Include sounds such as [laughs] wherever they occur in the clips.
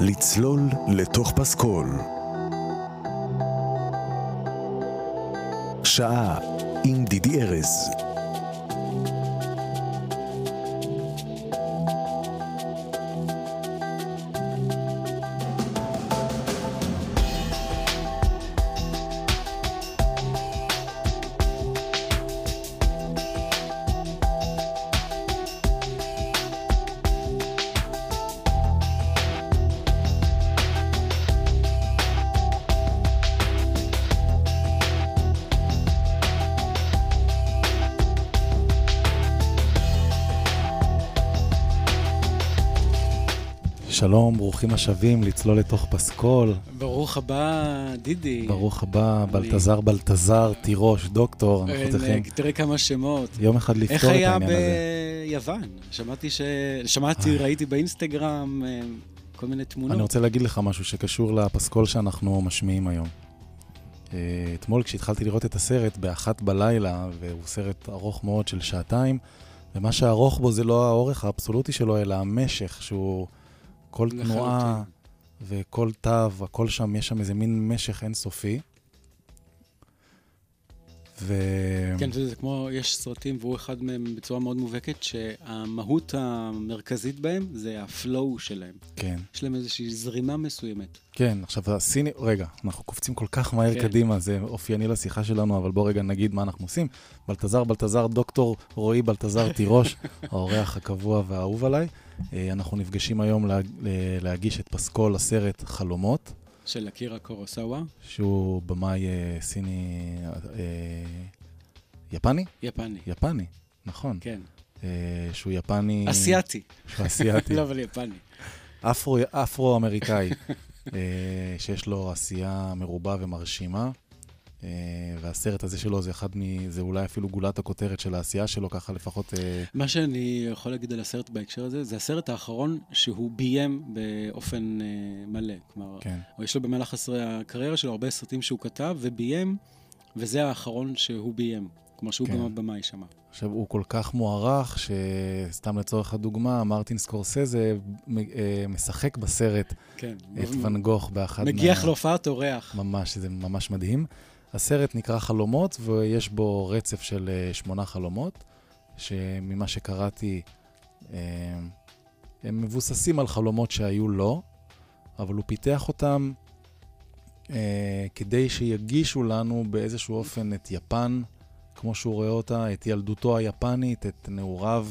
לצלול לתוך פסקול. שעה עם דידי ארז. ברוכים השבים לצלול לתוך פסקול. ברוך הבא, דידי. ברוך הבא, בלטזר בלטזר, תירוש, דוקטור, אנחנו צריכים תראה כמה שמות. יום אחד לפתור איך את היה העניין הזה. ביוון? שמעתי ש... שמעתי, ראיתי באינסטגרם אה, כל מיני תמונות. אני רוצה להגיד לך משהו שקשור לפסקול שאנחנו משמיעים היום. אה, אתמול כשהתחלתי לראות את הסרט באחת בלילה, והוא סרט ארוך מאוד של שעתיים, ומה שארוך בו זה לא האורך האבסולוטי שלו, אלא המשך, שהוא כל תנועה לחלוטין. וכל תו, הכל שם, יש שם איזה מין משך אינסופי. ו... כן, יודע, זה כמו, יש סרטים, והוא אחד מהם בצורה מאוד מובהקת, שהמהות המרכזית בהם זה הפלואו שלהם. כן, יש להם איזושהי זרימה מסוימת. כן. עכשיו, הסיני... רגע, אנחנו קופצים כל כך מהר כן. קדימה, זה אופייני לשיחה שלנו, אבל בוא רגע נגיד מה אנחנו עושים. בלטזר, בלטזר, דוקטור רועי בלטזר תירוש, [laughs] האורח הקבוע והאהוב עליי. אה, אנחנו נפגשים היום לה... ל- להגיש את פסקול הסרט חלומות, של אקירה קורוסאווה, שהוא במאי אה, סיני... אה, יפני? יפני. יפני, נכון. כן. אה, שהוא יפני... אסיאתי. שהוא אסיאתי. [laughs] לא, אבל יפני. אפרו, אפרו-אמריקאי, אה, שיש לו עשייה מרובה ומרשימה. אה, והסרט הזה שלו זה אחד מ... זה אולי אפילו גולת הכותרת של העשייה שלו, ככה לפחות... אה, מה שאני יכול להגיד על הסרט בהקשר הזה, זה הסרט האחרון שהוא ביים באופן אה, מלא. כלומר, כן, יש לו במהלך עשרי הקריירה שלו הרבה סרטים שהוא כתב וביים, וזה האחרון שהוא ביים. כלומר שהוא כן. גם הבמאי שם. עכשיו, הוא כל כך מוערך, שסתם לצורך הדוגמה, מרטין סקורסזה משחק בסרט כן. את ואן גוך באחד מגיח להופעת אורח. ממש, זה ממש מדהים. הסרט נקרא חלומות, ויש בו רצף של אה, שמונה חלומות, שממה שקראתי, אה, הם מבוססים על חלומות שהיו לו, אבל הוא פיתח אותם אה, כדי שיגישו לנו באיזשהו אופן את יפן, כמו שהוא רואה אותה, את ילדותו היפנית, את נעוריו,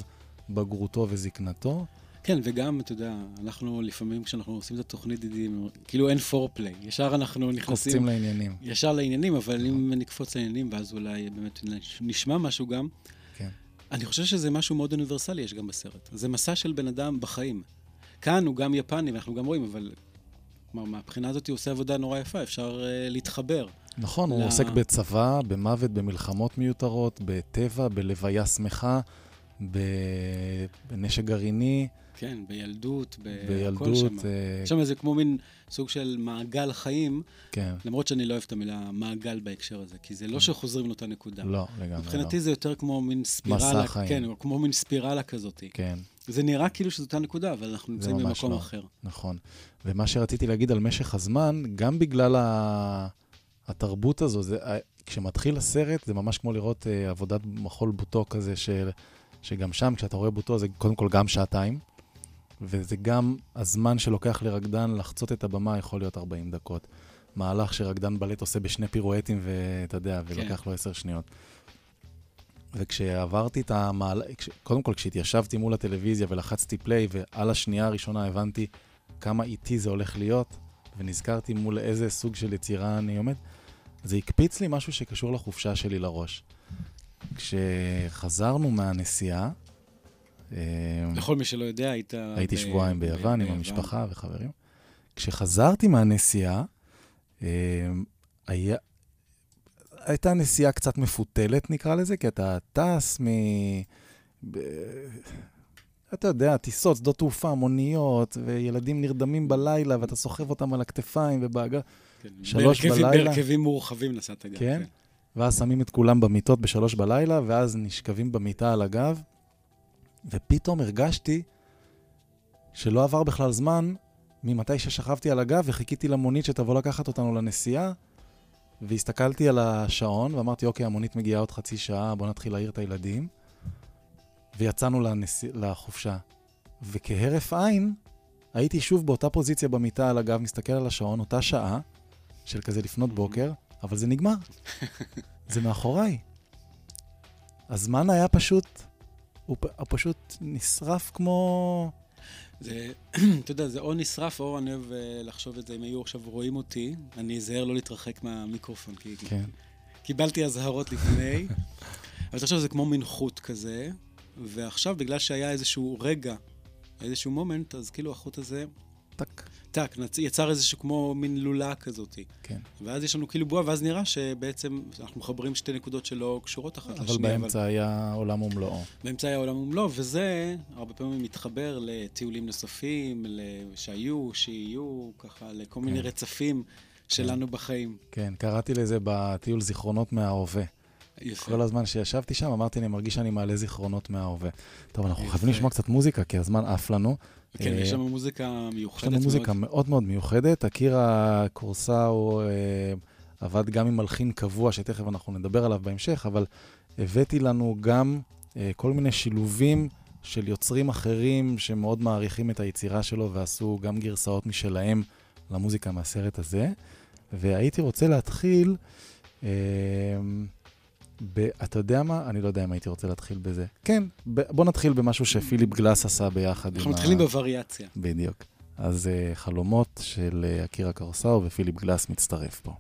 בגרותו וזקנתו. כן, וגם, אתה יודע, אנחנו לפעמים כשאנחנו עושים את התוכנית, דידי, כאילו אין פורפליי. ישר אנחנו נכנסים... קופצים לעניינים. ישר לעניינים, אבל אם נקפוץ לעניינים, ואז אולי באמת נשמע משהו גם, כן. אני חושב שזה משהו מאוד אוניברסלי יש גם בסרט. זה מסע של בן אדם בחיים. כאן הוא גם יפני, ואנחנו גם רואים, אבל... כלומר, מהבחינה הזאת הוא עושה עבודה נורא יפה, אפשר uh, להתחבר. נכון, הוא ל- עוסק בצבא, במוות, במלחמות מיותרות, בטבע, בלוויה שמחה, בנשק גרעיני, כן, בילדות, בילדות. שם. אה, שם זה כמו מין סוג של מעגל חיים, כן, למרות שאני לא אוהב את המילה מעגל בהקשר הזה, כי זה לא שחוזרים לאותה נקודה. לא, לגמרי מבחינתי לא. זה יותר כמו מין ספירלה, מסע חיים. כן, כמו מין ספירלה כזאת. כן, זה נראה כאילו שזו אותה נקודה, אבל אנחנו נמצאים במקום לא. אחר. נכון. ומה שרציתי להגיד על משך הזמן, גם בגלל ה... התרבות הזו, זה... ה- כשמתחיל הסרט, זה ממש כמו לראות אה, עבודת מחול בוטו כזה, של... שגם שם, כשאתה רואה בוטו, זה קודם כל גם שעתיים, וזה גם הזמן שלוקח לרקדן לחצות את הבמה יכול להיות 40 דקות. מהלך שרקדן בלט עושה בשני פירואטים, ואתה יודע, ולוקח לו 10 שניות. וכשעברתי את המהלך. קודם כל כשהתיישבתי מול הטלוויזיה ולחצתי פליי, ועל השנייה הראשונה הבנתי כמה איטי זה הולך להיות, ונזכרתי מול איזה סוג של יצירה אני עומד, זה הקפיץ לי משהו שקשור לחופשה שלי לראש. כשחזרנו מהנסיעה, לכל מי שלא יודע, היית... הייתי ב- שבועיים ב- ביוון עם ביוון. המשפחה וחברים. כשחזרתי מהנסיעה, אה, היה... הייתה נסיעה קצת מפותלת, נקרא לזה, כי אתה טס מ... ב... אתה יודע, טיסות, שדות תעופה, מוניות, וילדים נרדמים בלילה, ואתה סוחב אותם על הכתפיים ובאגר, כן, שלוש בהרכבים- בלילה. בהרכבים מורחבים נסעת גם. כן? ואז שמים את כולם במיטות בשלוש בלילה, ואז נשכבים במיטה על הגב, ופתאום הרגשתי שלא עבר בכלל זמן, ממתי ששכבתי על הגב וחיכיתי למונית שתבוא לקחת אותנו לנסיעה, והסתכלתי על השעון ואמרתי, אוקיי, המונית מגיעה עוד חצי שעה, בוא נתחיל להעיר את הילדים. ויצאנו לנס... לחופשה. וכהרף עין, הייתי שוב באותה פוזיציה במיטה על הגב, מסתכל על השעון, אותה שעה, של כזה לפנות בוקר, אבל זה נגמר. זה מאחוריי. הזמן היה פשוט, הוא, פ- הוא פשוט נשרף כמו... זה, [clears throat] אתה יודע, זה או נשרף, או אני אוהב אה, לחשוב את זה, אם היו עכשיו רואים אותי, אני אזהר לא להתרחק מהמיקרופון, כי כן, קיבלתי אזהרות לפני. [laughs] אבל תחשוב, זה כמו מין חוט כזה, ועכשיו, בגלל שהיה איזשהו רגע, איזשהו מומנט, אז כאילו החוט הזה, טאק, נצ- יצר איזשהו כמו מין לולה כזאת. כן. ואז יש לנו כאילו בועה, ואז נראה שבעצם אנחנו מחברים שתי נקודות שלא קשורות אחת אבל לשנייה. באמצע היה עולם ומלואו. באמצע היה עולם ומלואו, וזה הרבה פעמים מתחבר לטיולים נוספים, שהיו, שיהיו, ככה, לכל מיני כן. רצפים שלנו בחיים. כן, קראתי לזה בטיול זיכרונות מההווה. יפה. כל הזמן שישבתי שם, אמרתי, אני מרגיש שאני מעלה זיכרונות מההווה. טוב, אנחנו. חייבים לשמוע קצת מוזיקה, כי הזמן עף לנו. כן, אה, יש לנו מוזיקה יש מיוחדת לנו מוזיקה מאוד. מאוד מאוד מיוחדת. אקירה קורסאו אה, עבד גם עם מלחין קבוע, שתכף אנחנו נדבר עליו בהמשך, אבל הבאתי לנו גם אה, כל מיני שילובים של יוצרים אחרים שמאוד מעריכים את היצירה שלו ועשו גם גרסאות משלהם למוזיקה מהסרט הזה. והייתי רוצה להתחיל, אה, אתה יודע מה? אני לא יודע אם הייתי רוצה להתחיל בזה. כן, ב, בוא נתחיל במשהו שפיליפ גלאס עשה ביחד אנחנו עם מתחילים בווריאציה. בדיוק. אז uh, חלומות של uh, אקירה קרסאו ופיליפ גלאס מצטרף פה.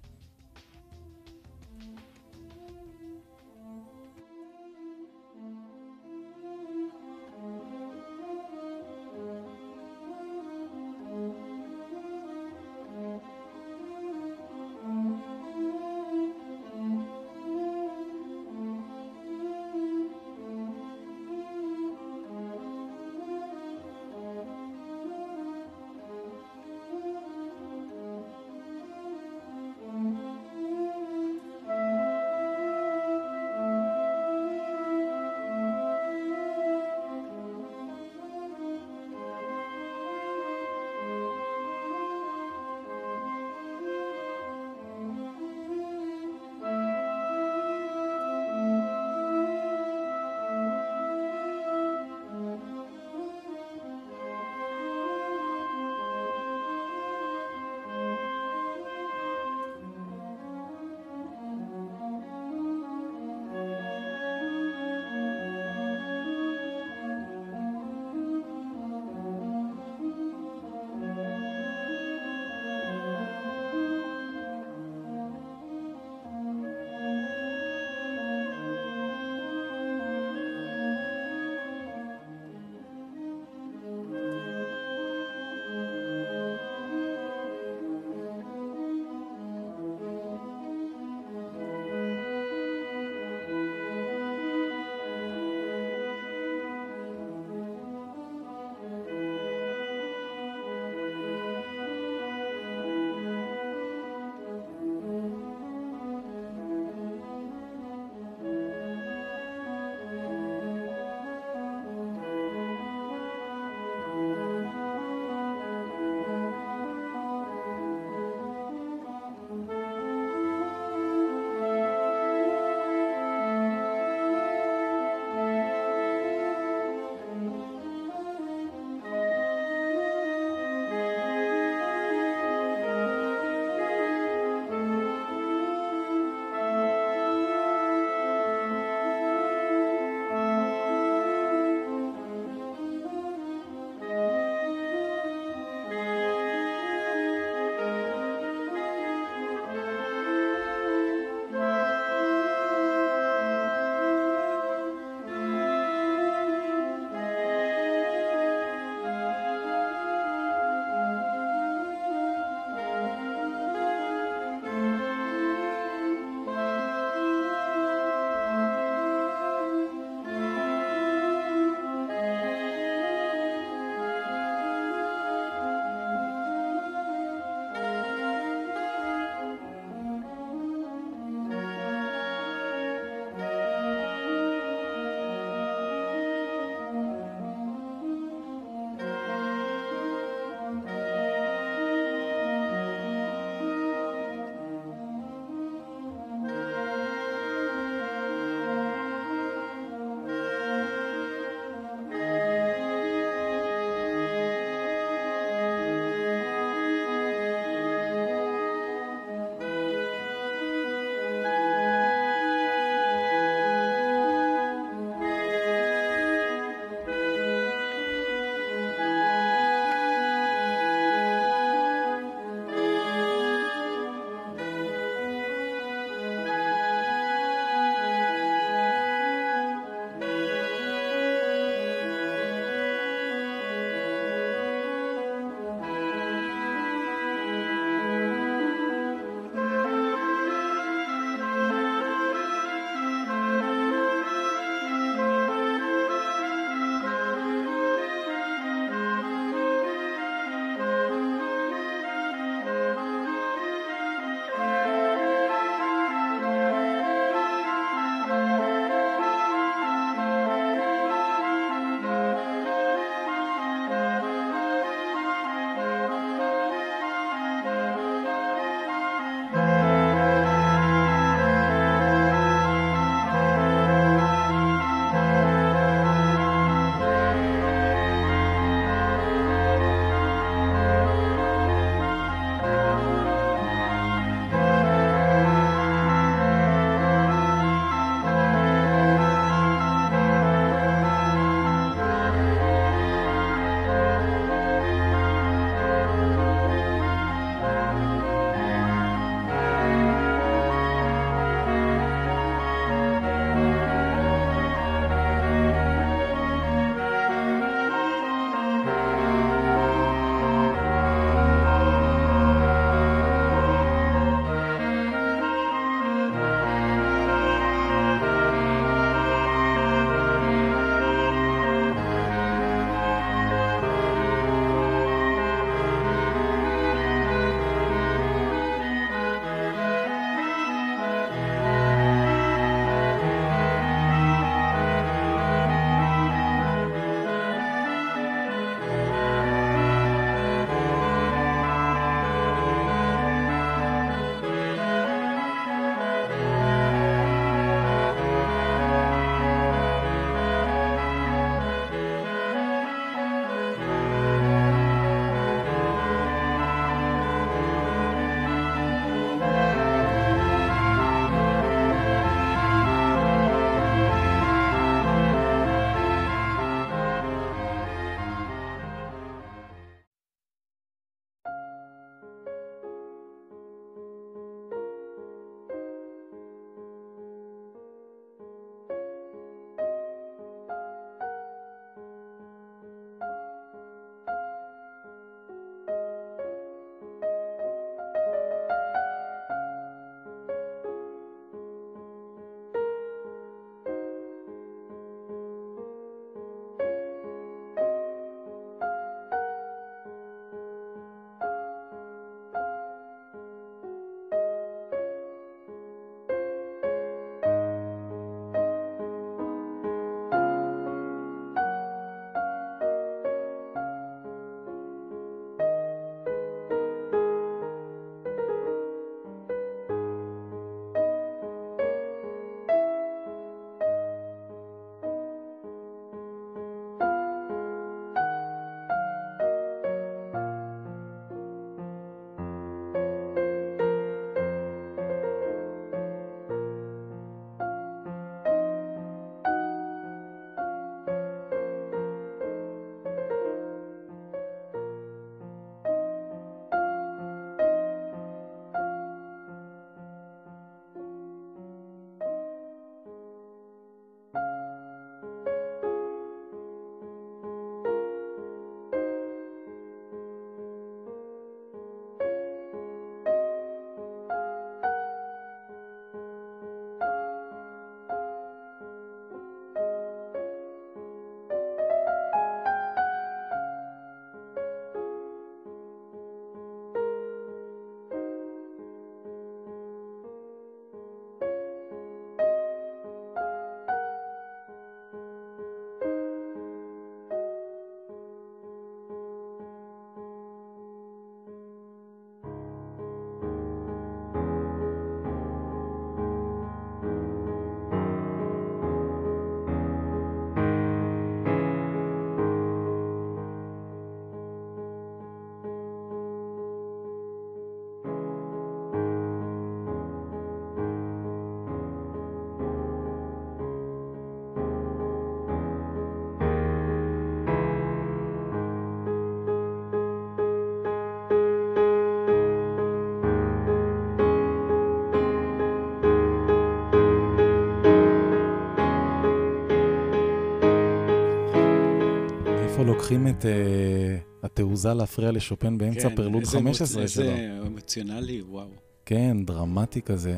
לוקחים את uh, התעוזה להפריע לשופן באמצע כן, פרלוד איזה 15 אמוצ- שלו? איזה אמוציונלי, וואו. כן, דרמטי כזה.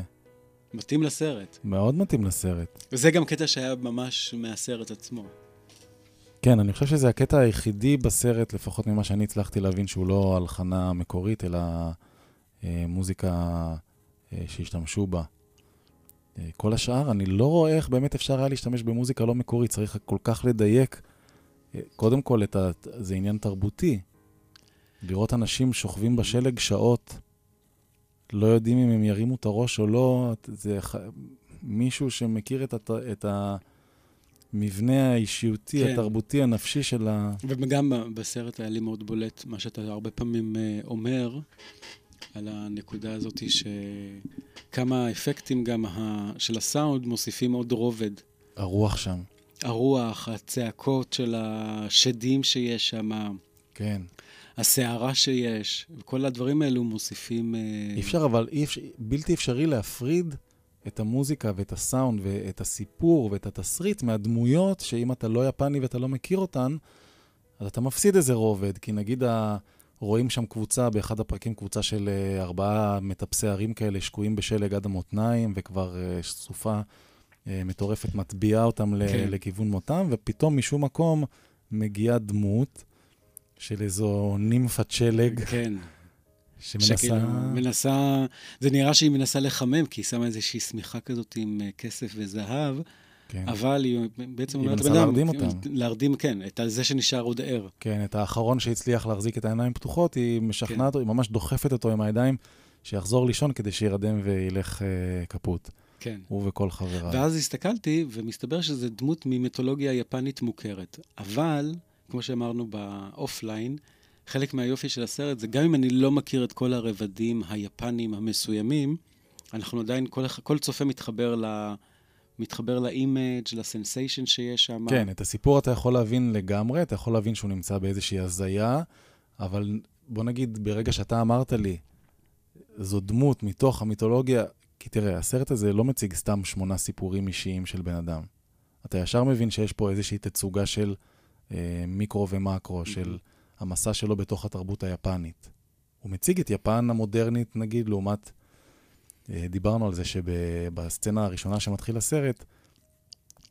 מתאים לסרט. מאוד מתאים לסרט. וזה גם קטע שהיה ממש מהסרט עצמו. כן, אני חושב שזה הקטע היחידי בסרט, לפחות ממה שאני הצלחתי להבין, שהוא לא הלחנה מקורית, אלא אה, מוזיקה אה, שהשתמשו בה. אה, כל השאר, אני לא רואה איך באמת אפשר היה להשתמש במוזיקה לא מקורית, צריך כל כך לדייק. קודם כל, את ה... זה עניין תרבותי. לראות אנשים שוכבים בשלג שעות, לא יודעים אם הם ירימו את הראש או לא, זה. מישהו שמכיר את, הת... את המבנה האישיותי, כן. התרבותי, הנפשי של ה... וגם בסרט היה לי מאוד בולט מה שאתה הרבה פעמים אה, אומר, על הנקודה הזאת שכמה האפקטים גם ה... של הסאונד מוסיפים עוד רובד. הרוח שם. הרוח, הצעקות של השדים שיש שם, כן. הסערה שיש, וכל הדברים האלו מוסיפים... אה, אי אפשר, אבל אי אפשר, בלתי אפשרי להפריד את המוזיקה ואת הסאונד ואת הסיפור ואת התסריט מהדמויות, שאם אתה לא יפני ואתה לא מכיר אותן, אז אתה מפסיד איזה רובד. כי נגיד ה... רואים שם קבוצה, באחד הפרקים קבוצה של אה, ארבעה מטפסי הרים כאלה שקועים בשלג עד המותניים, וכבר אה, סופה מטורפת מטביעה אותם כן. לכיוון מותם, ופתאום משום מקום מגיעה דמות של איזו נימפת שלג כן, שמנסה... שכאילו מנסה, זה נראה שהיא מנסה לחמם, כי היא שמה איזושהי שמיכה כזאת עם אה, כסף וזהב, כן. אבל היא בעצם היא אומרת, מנסה "בן אדם, להרדים אותם." להרדים, כן, את זה שנשאר עוד ער. כן, את האחרון שהצליח להחזיק את העיניים פתוחות, היא משכנעת אותו, היא ממש דוחפת אותו עם הידיים, שיחזור לישון כדי שירדם וילך אה, קפוט. כן. הוא וכל חבריו. ואז הסתכלתי, ומסתבר שזו דמות ממיתולוגיה יפנית מוכרת. אבל, כמו שאמרנו ב offline, חלק מהיופי של הסרט זה גם אם אני לא מכיר את כל הרבדים היפניים המסוימים, אנחנו עדיין, כל, כל צופה מתחבר ל... מתחבר ל image, ל sensation שיש שם. כן, את הסיפור אתה יכול להבין לגמרי, אתה יכול להבין שהוא נמצא באיזושהי הזיה, אבל בוא נגיד, ברגע שאתה אמרת לי, זו דמות מתוך המיתולוגיה, כי תראה, הסרט הזה לא מציג סתם שמונה סיפורים אישיים של בן אדם. אתה ישר מבין שיש פה איזושהי תצוגה של אה, מיקרו ומקרו, של המסע שלו בתוך התרבות היפנית. הוא מציג את יפן המודרנית, נגיד, לעומת... אה, דיברנו על זה שבסצנה הראשונה שמתחיל הסרט,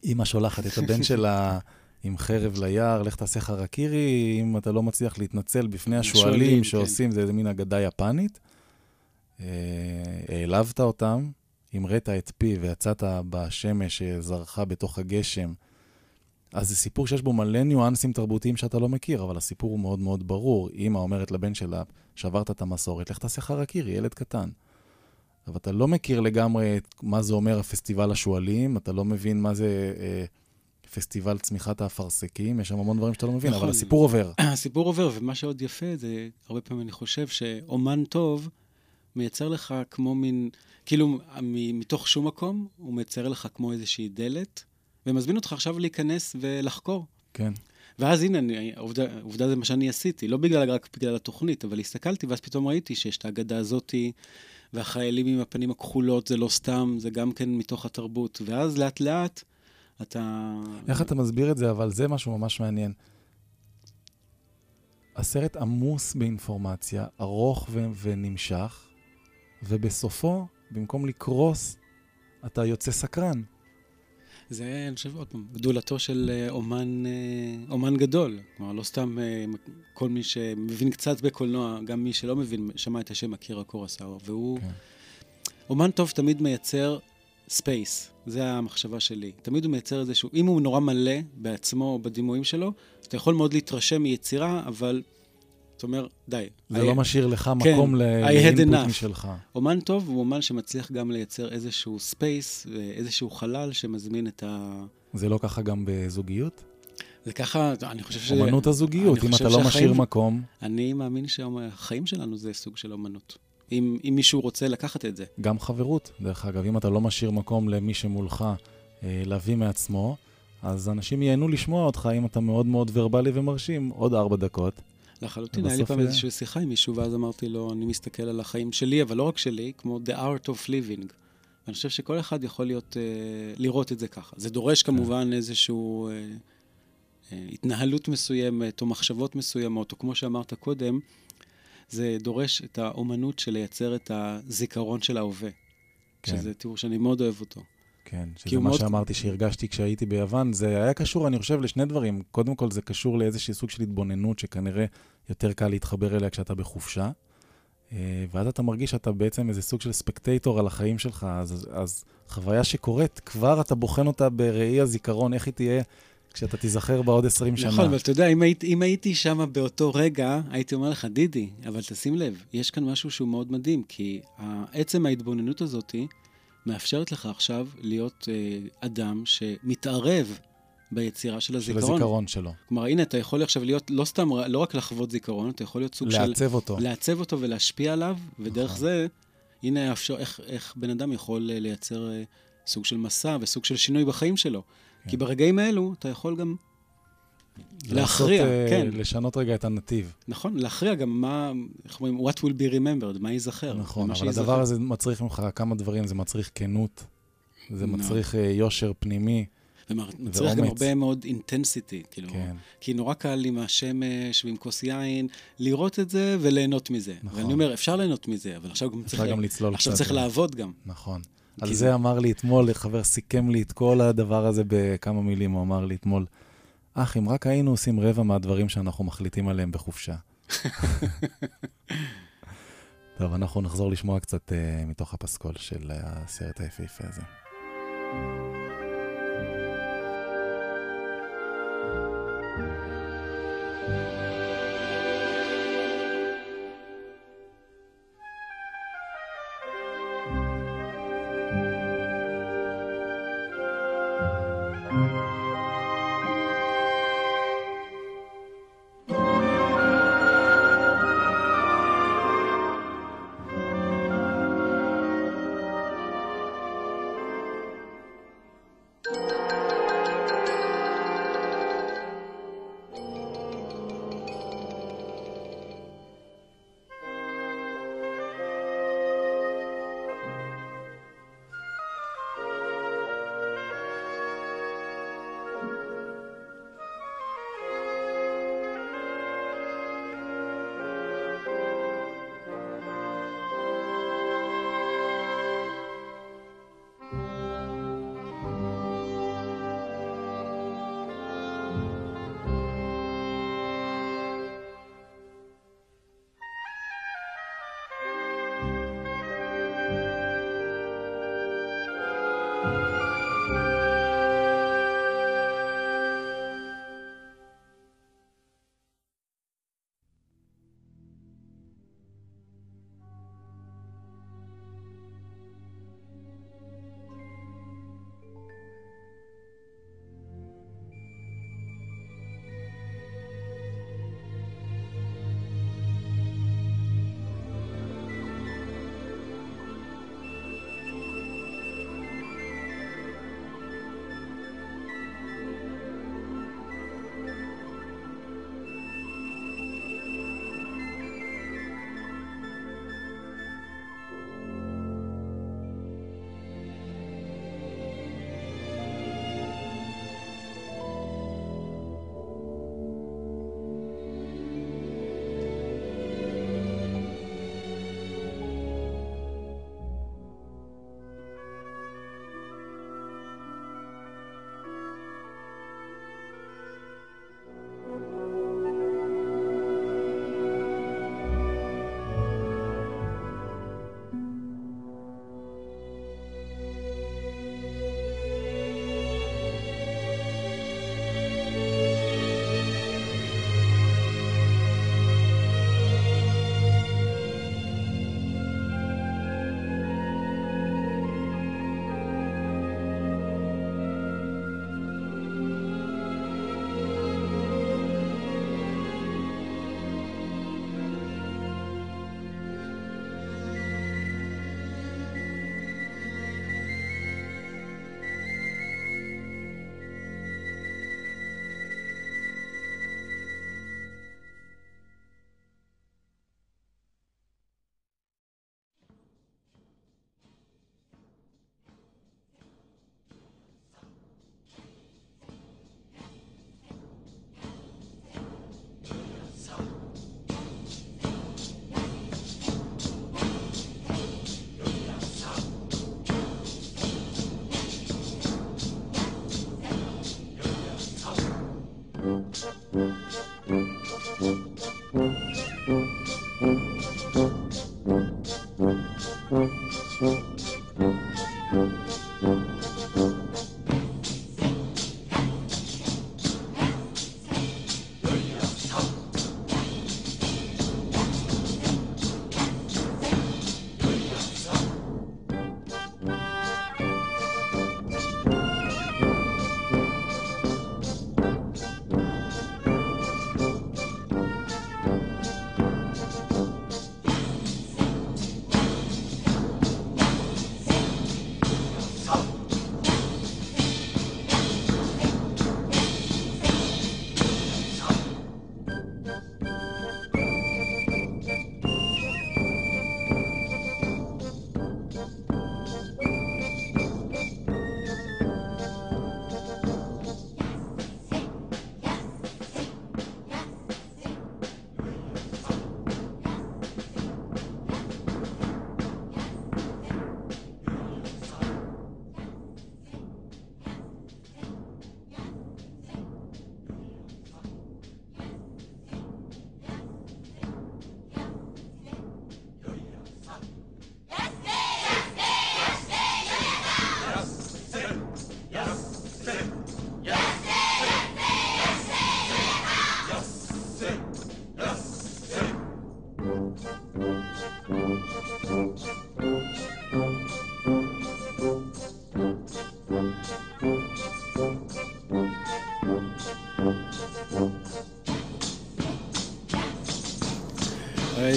אימא שולחת את הבן שלה [laughs] עם חרב ליער, לך תעשה חרקירי, אם אתה לא מצליח להתנצל בפני השועלים, כן. שעושים, זה איזה מין אגדה יפנית. אה, העלבת אותם, המראת את פי ויצאת בשמש שזרחה בתוך הגשם. אז זה סיפור שיש בו מלא ניואנסים תרבותיים שאתה לא מכיר, אבל הסיפור הוא מאוד מאוד ברור. אימא אומרת לבן שלה, שברת את המסורת, לך תעשה חרקירי, ילד קטן. אבל אתה לא מכיר לגמרי מה זה אומר הפסטיבל השועלים, אתה לא מבין מה זה אה, פסטיבל צמיחת האפרסקים, יש שם המון דברים שאתה לא מבין, נכון. אבל הסיפור עובר. [clears throat] הסיפור עובר, ומה שעוד יפה זה, הרבה פעמים אני חושב שאומן טוב מייצר לך כמו מין, כאילו מתוך שום מקום, הוא מייצר לך כמו איזושהי דלת, ומזמין אותך עכשיו להיכנס ולחקור. כן. ואז הנה, אני, עובדה, עובדה זה מה שאני עשיתי, לא בגלל, רק בגלל התוכנית, אבל הסתכלתי, ואז פתאום ראיתי שיש את האגדה הזאתי, והחיילים עם הפנים הכחולות זה לא סתם, זה גם כן מתוך התרבות. ואז לאט לאט אתה... איך אתה מסביר את זה, אבל זה משהו ממש מעניין. הסרט עמוס באינפורמציה, ארוך ו- ונמשך, ובסופו, במקום לקרוס, אתה יוצא סקרן. זה, אני חושב, עוד פעם, גדולתו של אה, אומן, אה, אומן גדול. כלומר, לא סתם אה, כל מי שמבין קצת בקולנוע, גם מי שלא מבין, שמע את השם אקירה קורוסאווה, והוא... כן. אומן טוב תמיד מייצר space, זה המחשבה שלי. תמיד הוא מייצר איזשהו, אם הוא נורא מלא בעצמו או בדימויים שלו, אתה יכול מאוד להתרשם מיצירה, אבל אתה אומר, די. זה I- לא משאיר לך כן, מקום ל input. משלך. אומן טוב הוא אומן שמצליח גם לייצר איזשהו space, איזשהו חלל שמזמין את ה... זה לא ככה גם בזוגיות? זה ככה, אני חושב ש... אומנות הזוגיות, אם אתה לא שהחיים- משאיר מקום, אני מאמין שהחיים שלנו זה סוג של אומנות. אם, אם מישהו רוצה לקחת את זה. גם חברות, דרך אגב, אם אתה לא משאיר מקום למי שמולך אה, להביא מעצמו, אז אנשים ייהנו לשמוע אותך אם אתה מאוד מאוד ורבלי ומרשים עוד ארבע דקות. לחלוטין, היה לי פעם איזושהי שיחה עם מישהו, ואז אמרתי לו, אני מסתכל על החיים שלי, אבל לא רק שלי, כמו The Art of Living. ואני חושב שכל אחד יכול להיות, אה, לראות את זה ככה. זה דורש כן. כמובן איזשהו, אה, אה, התנהלות מסוימת או מחשבות מסוימות, או כמו שאמרת קודם, זה דורש את האומנות של לייצר את הזיכרון של ההווה. כן. שזה תיאור שאני מאוד אוהב אותו. כן, שזה מה מאוד- שאמרתי שהרגשתי כשהייתי ביוון. זה היה קשור, אני חושב, לשני דברים. קודם כל, זה קשור לאיזשהו סוג של התבוננות שכנראה יותר קל להתחבר אליה כשאתה בחופשה. אה, ואז אתה מרגיש שאתה בעצם איזה סוג של ספקטייטור על החיים שלך, אז, אז חוויה שקורית, כבר אתה בוחן אותה בראי הזיכרון, איך היא תהיה כשאתה תיזכר בה עוד 20 שנה. נכון, אבל אתה יודע, אם, היית, אם הייתי שם באותו רגע, הייתי אומר לך, דידי, אבל תשים לב, יש כאן משהו שהוא מאוד מדהים, כי עצם ההתבוננות הזאת מאפשרת לך עכשיו להיות אה, אדם שמתערב ביצירה של של הזיכרון. הזיכרון שלו. כלומר, הנה, אתה יכול עכשיו להיות, לא סתם, לא רק לחוות זיכרון, אתה יכול להיות סוג של... לעצב אותו. לעצב אותו ולהשפיע עליו, ודרך נכון. זה, הנה אפשר, איך, איך בן אדם יכול אה, לייצר אה, סוג של מסע וסוג של שינוי בחיים שלו. כן. כי ברגעים האלו אתה יכול גם, להכריע, אה, כן. לשנות רגע את הנתיב. נכון, להכריע גם מה, איך אומרים, what will be remembered, מה ייזכר. נכון, אבל שייזכר. הדבר הזה מצריך ממך כמה דברים, זה מצריך כנות, זה מאוד. מצריך אה, יושר פנימי, ומצריך גם. הרבה מאוד אינטנסיטי, כאילו. כן. כי נורא קל עם השמש ועם כוס יין, לראות את זה וליהנות מזה. נכון. ואני אומר, אפשר ליהנות מזה, אבל עכשיו גם צריך... גם לצלול עכשיו קצת. צריך לעבוד גם. נכון. על זה- זה אמר לי אתמול, חבר סיכם לי את כל הדבר הזה בכמה מילים, הוא אמר לי אתמול, אח, אם רק היינו עושים רבע מהדברים שאנחנו מחליטים עליהם בחופשה. [laughs] טוב, אנחנו נחזור לשמוע קצת uh, מתוך הפסקול של הסרט היפהפה הזה.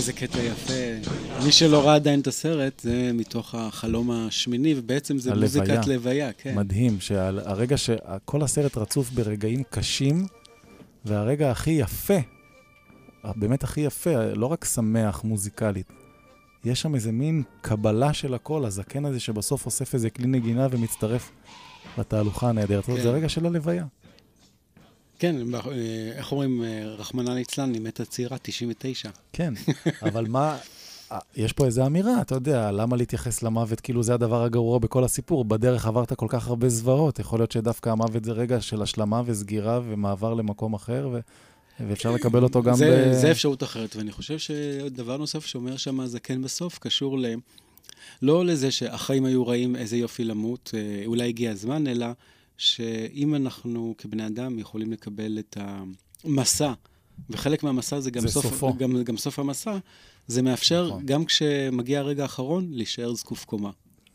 איזה קטע יפה. מי שלא ראה עדיין את הסרט, זה מתוך החלום השמיני, ובעצם זה הלוויה. מוזיקת לוויה, כן. מדהים, שהרגע שכל הסרט רצוף ברגעים קשים, והרגע הכי יפה, באמת הכי יפה, לא רק שמח מוזיקלית, יש שם איזה מין קבלה של הכל, הזקן הזה שבסוף אוסף איזה כלי נגינה ומצטרף לתהלוכה הנהדרת. כן. זה רגע של הלוויה. כן, אה, איך אומרים, אה, רחמנא ליצלן, היא מתה צעירה, 99. כן, אבל מה, אה, יש פה איזו אמירה, אתה יודע, למה להתייחס למוות כאילו זה הדבר הגרוע בכל הסיפור? בדרך עברת כל כך הרבה זוועות, יכול להיות שדווקא המוות זה רגע של השלמה וסגירה ומעבר למקום אחר, ו... ואפשר לקבל אותו גם זה, ב... זה אפשרות אחרת, ואני חושב שדבר נוסף שאומר שם הזקן בסוף קשור ל... לא לזה שהחיים היו רעים, איזה יופי למות, אולי הגיע הזמן, אלא שאם אנחנו כבני אדם יכולים לקבל את המסע, וחלק מהמסע זה גם, זה סוף, סופו. גם, גם סוף המסע, זה מאפשר, נכון. גם כשמגיע הרגע האחרון, להישאר זקוף קומה.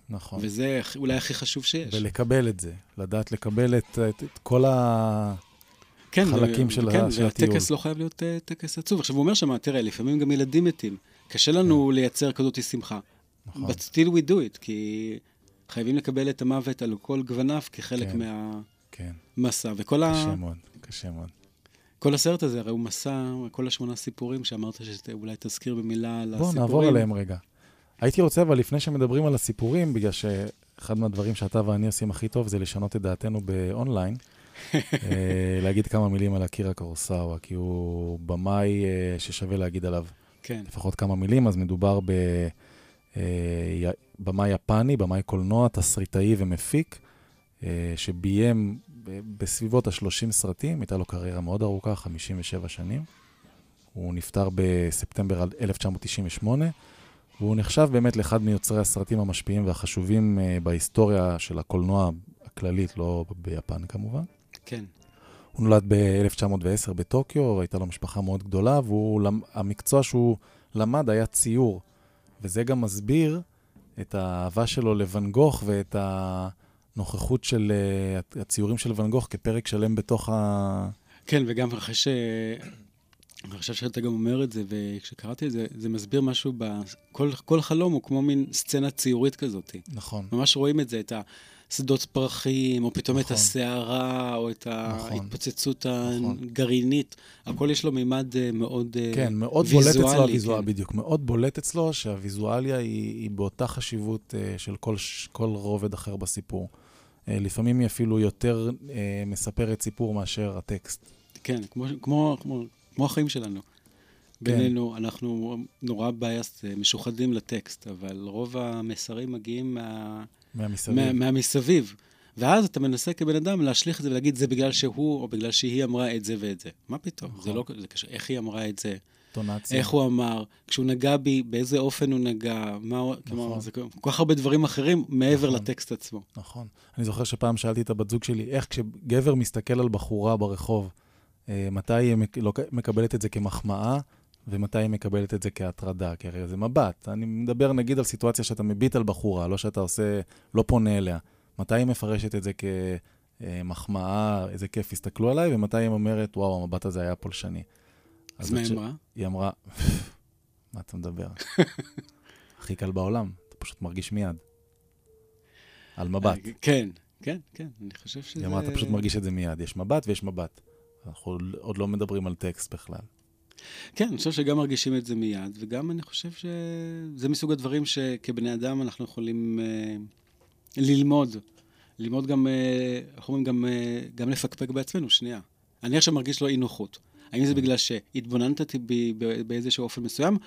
נכון. וזה אולי הכי חשוב שיש. ולקבל את זה, לדעת לקבל את, את, את כל ה... כן, חלקים ו- של ה- כן, של הטיול. והטקס לא חייב להיות אה, טקס עצוב. עכשיו, הוא אומר שם, תראה, לפעמים גם ילדים מתים. קשה לנו לייצר כזאת שמחה. כן. נכון. But still we do it, כי חייבים לקבל את המוות על כל גווניו כחלק כן. מהמסע. כן, וכל ה... קשה מאוד, קשה מאוד. כל הסרט הזה, הרי הוא מסע, כל השמונה סיפורים שאמרת שאולי תזכיר במילה על בואו הסיפורים. נעבור עליהם רגע. הייתי רוצה, אבל לפני שמדברים על הסיפורים, בגלל שאחד מהדברים שאתה ואני עושים הכי טוב זה לשנות את דעתנו באונליין, [laughs] אה, להגיד כמה מילים על אקירה קורוסאווה, כי הוא במאי אה, ששווה להגיד עליו כן, לפחות כמה מילים, אז מדובר בבמאי יפני, במאי קולנוע, תסריטאי ומפיק, אה, שביים בסביבות ה-30 סרטים, הייתה לו קריירה מאוד ארוכה, 57 שנים. הוא נפטר בספטמבר 1998, והוא נחשב באמת לאחד מיוצרי הסרטים המשפיעים והחשובים אה, בהיסטוריה של הקולנוע הכללית, לא ביפן כמובן. כן. הוא נולד ב-1910 בטוקיו, הייתה לו משפחה מאוד גדולה, והמקצוע שהוא למד היה ציור. וזה גם מסביר את האהבה שלו לואן גוך ואת הנוכחות של uh, הציורים של ואן גוך כפרק שלם בתוך ה... כן, וגם אחרי ש... אני חושב שאתה גם אומר את זה, וכשקראתי את זה, זה מסביר משהו ב... כל, כל חלום הוא כמו מין סצנה ציורית כזאת. נכון, ממש רואים את זה, את השדות פרחים, או פתאום את נכון. הסערה, או את נכון. ההתפוצצות נכון. הגרעינית. הכל יש לו מימד אה, מאוד אה, כן, מאוד בולט אצלו ויזואלי, הוויזואל, כן. בדיוק, מאוד בולט אצלו שהוויזואליה היא, היא באותה חשיבות uh, של כל, כל רובד אחר בסיפור. לפעמים היא אפילו יותר מספרת סיפור מאשר הטקסט. כן, כמו, כמו, כמו, כמו החיים שלנו. בינינו, אנחנו נורא בייס, אה, משוחדים לטקסט, אבל רוב המסרים מגיעים מה, מהמסביב. מה, מהמסביב. ואז אתה מנסה כבן אדם להשליך את זה ולהגיד, זה בגלל שהוא או בגלל שהיא אמרה את זה ואת זה. מה פתאום? נכון. זה לא, זה קשה. איך היא אמרה את זה? טונציה. איך הוא אמר? כשהוא נגע בי, באיזה אופן הוא נגע? מה הוא... כלומר, נכון. זה כל כך הרבה דברים אחרים מעבר נכון. לטקסט עצמו. נכון. אני זוכר שפעם שאלתי את הבת זוג שלי, איך כשגבר מסתכל על בחורה ברחוב, אה, מתי היא מק- מקבלת את זה כמחמאה, ומתי היא מקבלת את זה כהטרדה, כי הרי זה מבט. אני מדבר נגיד על סיטואציה שאתה מביט על בחורה, לא שאתה עושה, לא פונה אליה. מתי היא מפרשת את זה כמחמאה, איזה כיף, הסתכלו עליי, ומתי היא אומרת, וואו, המבט הזה היה פולשני. אז מה היא אמרה? היא אמרה, מה אתה מדבר? [laughs] הכי קל בעולם, אתה פשוט מרגיש מיד. על מבט. כן, כן, כן, אני חושב שזה... היא אמרה, אתה פשוט מרגיש את זה מיד. יש מבט ויש מבט. אנחנו עוד לא מדברים על טקסט בכלל. כן, אני חושב שגם מרגישים את זה מיד, וגם אני חושב שזה מסוג הדברים שכבני אדם אנחנו יכולים אה, ללמוד. ללמוד גם, אה, איך אומרים, גם, אה, גם לפקפק בעצמנו, שנייה. אני עכשיו מרגיש לא אי נוחות. האם זה בגלל שהתבוננת בי באיזשהו אופן מסוים,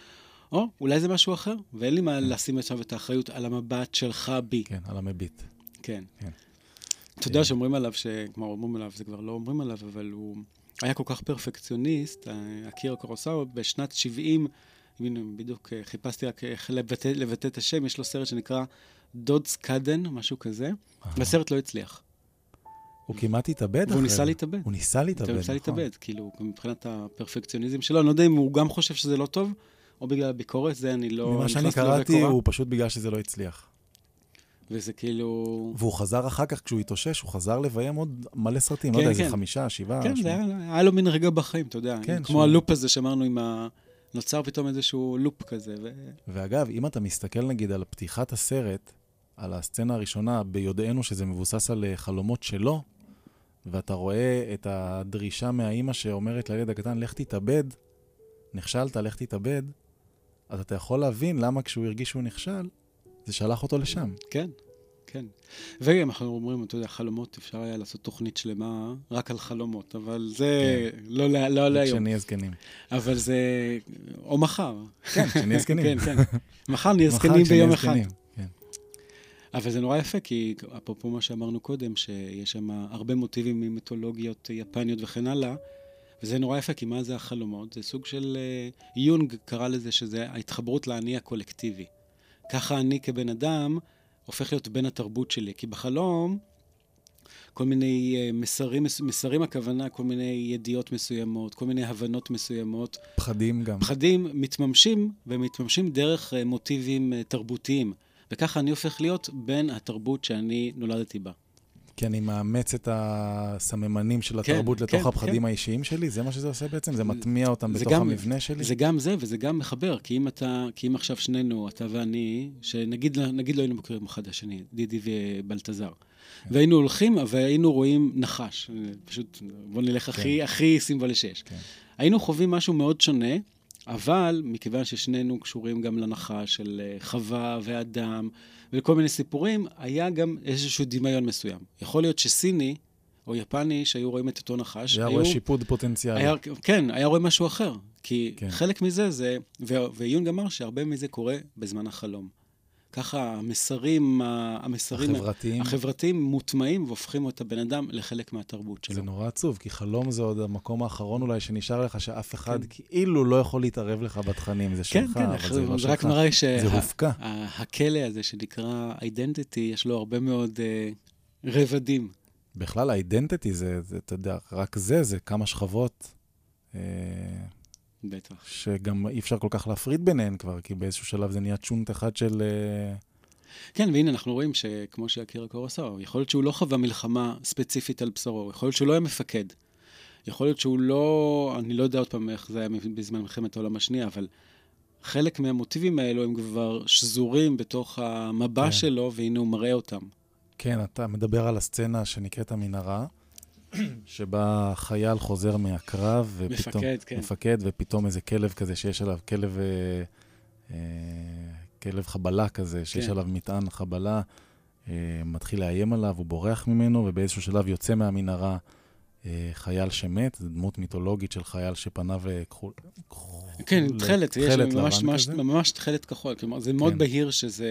או אולי זה משהו אחר, ואין לי מה לשים עכשיו את האחריות על המבט שלך בי. כן, על המביט. כן. כן. אתה יודע שאומרים עליו, ש... כלומר, אומרים עליו, זה כבר לא אומרים עליו, אבל הוא היה כל כך פרפקציוניסט, אה, אקירה קורוסאו, בשנת 70, הנה, בדיוק אה, חיפשתי רק איך לבטא, לבטא את השם, יש לו סרט שנקרא דוד סקאדן, משהו כזה, והסרט לא הצליח. הוא כמעט התאבד אחרי והוא ניסה זה. להתאבד. הוא ניסה להתאבד, הוא ניסה נכון. להתאבד, כאילו, מבחינת הפרפקציוניזם שלו, אני לא יודע אם הוא גם חושב שזה לא טוב, או בגלל הביקורת, זה אני לא... ממה שאני קראתי. הוא פשוט בגלל שזה לא הצליח. וזה כאילו... והוא חזר אחר כך, כשהוא התאושש, הוא חזר לביים עוד מלא סרטים. לא כן, יודע, איזה כן. חמישה, שבעה, כן, זה שמונה. היה, היה לו מין רגע בחיים, אתה יודע. כן, כמו שהוא- הלופ הזה שאמרנו עם ה... נוצר פתאום איזשהו לופ כזה, ו... ואגב, אם אתה מסתכל נגיד על פתיחת הסרט, על הסצנה הראשונה, ביודענו שזה מבוסס על אה, חלומות שלו, ואתה רואה את הדרישה מהאימא שאומרת לילד הקטן, לך תתאבד, נכשלת, לך תתאבד, אז אתה יכול להבין למה כשהוא הרגיש שהוא נכשל, זה שלח אותו לשם. כן, כן. וגם אנחנו אומרים, אתה יודע, חלומות, אפשר היה לעשות תוכנית שלמה רק על חלומות, אבל זה לא, לא, לא להיום. כשנהיה זקנים. אבל זה... או מחר. כן, כשנהיה זקנים. כן, כן. מחר נהיה [laughs] זקנים ביום אחד. כן. אבל זה נורא יפה, כי אפרופו מה שאמרנו קודם, שיש שם הרבה מוטיבים ממיתולוגיות יפניות וכן הלאה, וזה נורא יפה, כי מה זה החלומות? זה סוג של... אה, יונג קרא לזה שזה ההתחברות לאני הקולקטיבי. ככה אני כבן אדם הופך להיות בן התרבות שלי, כי בחלום... כל מיני אה, מסרים, מס- מסרים הכוונה, כל מיני ידיעות מסוימות, כל מיני הבנות מסוימות. פחדים גם. פחדים מתממשים, ומתממשים דרך אה, מוטיבים אה, תרבותיים. וככה אני הופך להיות בן התרבות שאני נולדתי בה. כי אני מאמץ את הסממנים של כן, התרבות לתוך כן, הפחדים כן. האישיים שלי? זה מה שזה עושה בעצם? זה מטמיע אותם זה בתוך גם- המבנה שלי? זה גם זה, וזה גם מחבר, כי אם אתה, כי אם עכשיו שנינו, אתה ואני, שנגיד נגיד לא היינו מכירים אחד השני, דידי ובלטזר, כן. והיינו הולכים, והיינו רואים נחש, פשוט, בוא נלך הכי, הכי סימבולי שיש. כן. היינו חווים משהו מאוד שונה, אבל מכיוון ששנינו קשורים גם לנחש של אה, חווה ואדם ולכל מיני סיפורים, היה גם איזשהו דמיון מסוים. יכול להיות שסיני או יפני שהיו רואים את אותו נחש, היה. רואה שיפוד פוטנציאלי. היה, כן, היה רואה משהו אחר. כי כן. חלק מזה זה, ו- ויונג אמר שהרבה מזה קורה בזמן החלום. ככה המסרים, המסרים החברתיים. החברתיים מוטמעים והופכים את הבן אדם לחלק מהתרבות שלו. זה נורא עצוב, כי חלום זה עוד המקום האחרון אולי שנשאר לך, שאף אחד כן. כאילו לא יכול להתערב לך בתכנים. זה כן, שלך, כן, אבל זה לא זה רק שלך. מראה. שהכלא הזה שנקרא אידנטיטי, יש לו הרבה מאוד אה, רבדים. בכלל, האידנטיטי זה, זה, אתה יודע, רק זה, זה כמה שכבות, אה, בטח. שגם אי אפשר כל כך להפריד ביניהן כבר, כי באיזשהו שלב זה נהיה צ'ונט אחד של... אה, כן, והנה אנחנו רואים שכמו שאקירה קורוסאו, יכול להיות שהוא לא חווה מלחמה ספציפית על בשרו, יכול להיות שהוא לא היה מפקד. יכול להיות שהוא לא, אני לא יודע עוד פעם איך זה היה בזמן מלחמת העולם השנייה, אבל חלק מהמוטיבים האלו הם כבר שזורים בתוך המבע כן. שלו, והנה הוא מראה אותם. כן, אתה מדבר על הסצנה שנקראת המנהרה, שבה חייל חוזר מהקרב, ופתאום... מפקד, כן. מפקד, ופתאום איזה כלב כזה שיש עליו, כלב, אה, אה, כלב חבלה כזה, שיש כן. עליו מטען חבלה, אה, מתחיל לאיים עליו, הוא בורח ממנו, ובאיזשהו שלב יוצא מהמנהרה אה, חייל שמת, זו דמות מיתולוגית של חייל שפניו אה, כחול... כן, תכלת, יש ממש, ממש. ממש תכלת כחול, כלומר, זה מאוד כן. בהיר שזה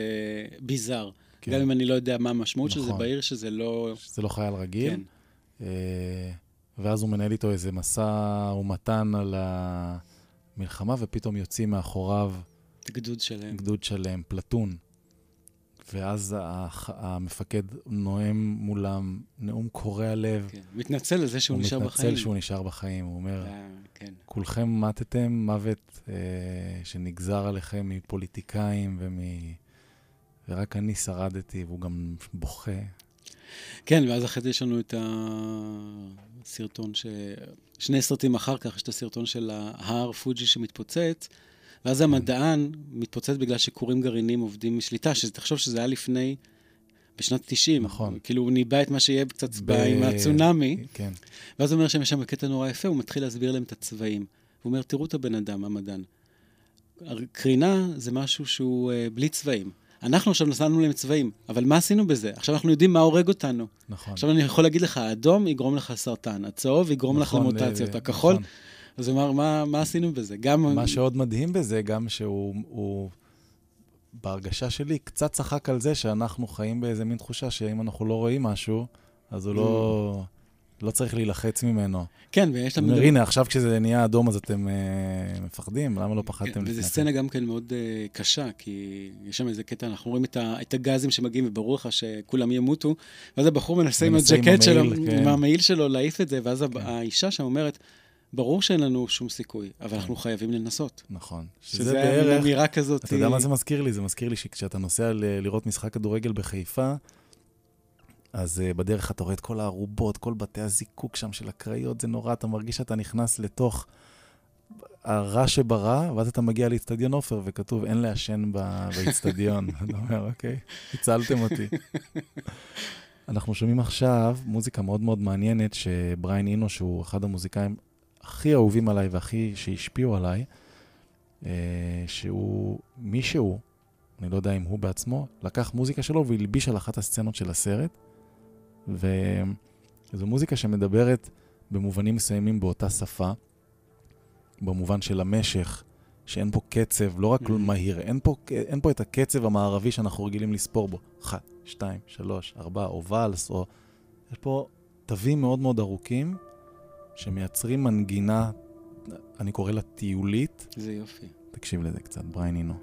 ביזאר. כן. גם אם אני לא יודע מה המשמעות של זה נכון. בעיר, שזה לא... שזה לא חייל רגיל. כן. אה, ואז הוא מנהל איתו איזה משא ומתן על המלחמה, ופתאום יוצאים מאחוריו גדוד שלם. גדוד שלם, פלטון. ואז המפקד נואם מולם נאום קורע לב. כן. מתנצל על זה שהוא נשאר הוא בחיים. מתנצל שהוא נשאר בחיים. הוא אומר, אה, כן. כולכם מתתם מוות אה, שנגזר עליכם מפוליטיקאים ומ... ורק אני שרדתי, והוא גם בוכה. כן, ואז אחרי זה יש לנו את הסרטון ש... שני סרטים אחר כך, יש את הסרטון של ההר פוג'י שמתפוצץ, ואז המדען מתפוצץ בגלל שכורים גרעינים עובדים משליטה, שתחשוב שזה היה לפני, בשנת 90. נכון. כאילו, הוא ניבא את מה שיהיה קצת ב- עם הצונאמי, כן, ואז הוא אומר שיש שם קטע נורא יפה, הוא מתחיל להסביר להם את הצבעים. הוא אומר, תראו את הבן אדם, המדען. קרינה זה משהו שהוא uh, בלי צבעים. אנחנו עכשיו נסענו להם צבעים, אבל מה עשינו בזה? עכשיו אנחנו יודעים מה הורג אותנו. נכון. עכשיו אני יכול להגיד לך, האדום יגרום לך סרטן, הצהוב יגרום לך נכון, למוטציות, אה, הכחול, נכון. אז הוא אמר, מה, מה עשינו בזה? גם... מה שעוד מדהים בזה, גם שהוא, הוא, בהרגשה שלי, קצת צחק על זה שאנחנו חיים באיזה מין תחושה שאם אנחנו לא רואים משהו, אז הוא לא, לא צריך להילחץ ממנו. כן, ויש לנו... הנה, עכשיו כשזה נהיה אדום אז אתם אה, מפחדים? למה לא פחדתם כן, לפני וזו? סצנה גם כן מאוד uh, קשה, כי יש שם איזה קטע, אנחנו רואים את, ה, את הגזים שמגיעים, וברור לך שכולם ימותו, ואז הבחור מנסה עם הג'קט שלו, כן. עם המעיל שלו, להעיף את זה, ואז כן. האישה שם אומרת, ברור שאין לנו שום סיכוי, אבל אנחנו חייבים לנסות. נכון. שזה בערך... אמירה כזאת... אתה יודע מה זה מזכיר לי? זה מזכיר לי שכשאתה נוסע ל- לראות משחק כדורגל בחיפה, אז uh, בדרך אתה רואה את כל הערובות, כל בתי הזיקוק שם של הקריות, זה נורא, אתה מרגיש שאתה נכנס לתוך הרע שברע, ואז אתה מגיע לאיצטדיון עופר וכתוב, אין לעשן באיצטדיון. [laughs] אתה אומר, אוקיי, הצלתם אותי. [laughs] אנחנו שומעים עכשיו מוזיקה מאוד מאוד מעניינת, שבריין אינו, שהוא אחד המוזיקאים הכי אהובים עליי והכי שהשפיעו עליי, אה, שהוא מישהו, אני לא יודע אם הוא בעצמו, לקח מוזיקה שלו והלביש על אחת הסצנות של הסרט. וזו מוזיקה שמדברת במובנים מסוימים באותה שפה, במובן של המשך, שאין פה קצב, לא רק Mhm. מהיר, אין פה, אין פה את הקצב המערבי שאנחנו רגילים לספור בו. אחת, שתיים, שלוש, ארבע, או ואלס, או... יש פה תווים מאוד מאוד ארוכים שמייצרים מנגינה, אני קורא לה טיולית. זה יופי. תקשיב לזה קצת, בריין אינו.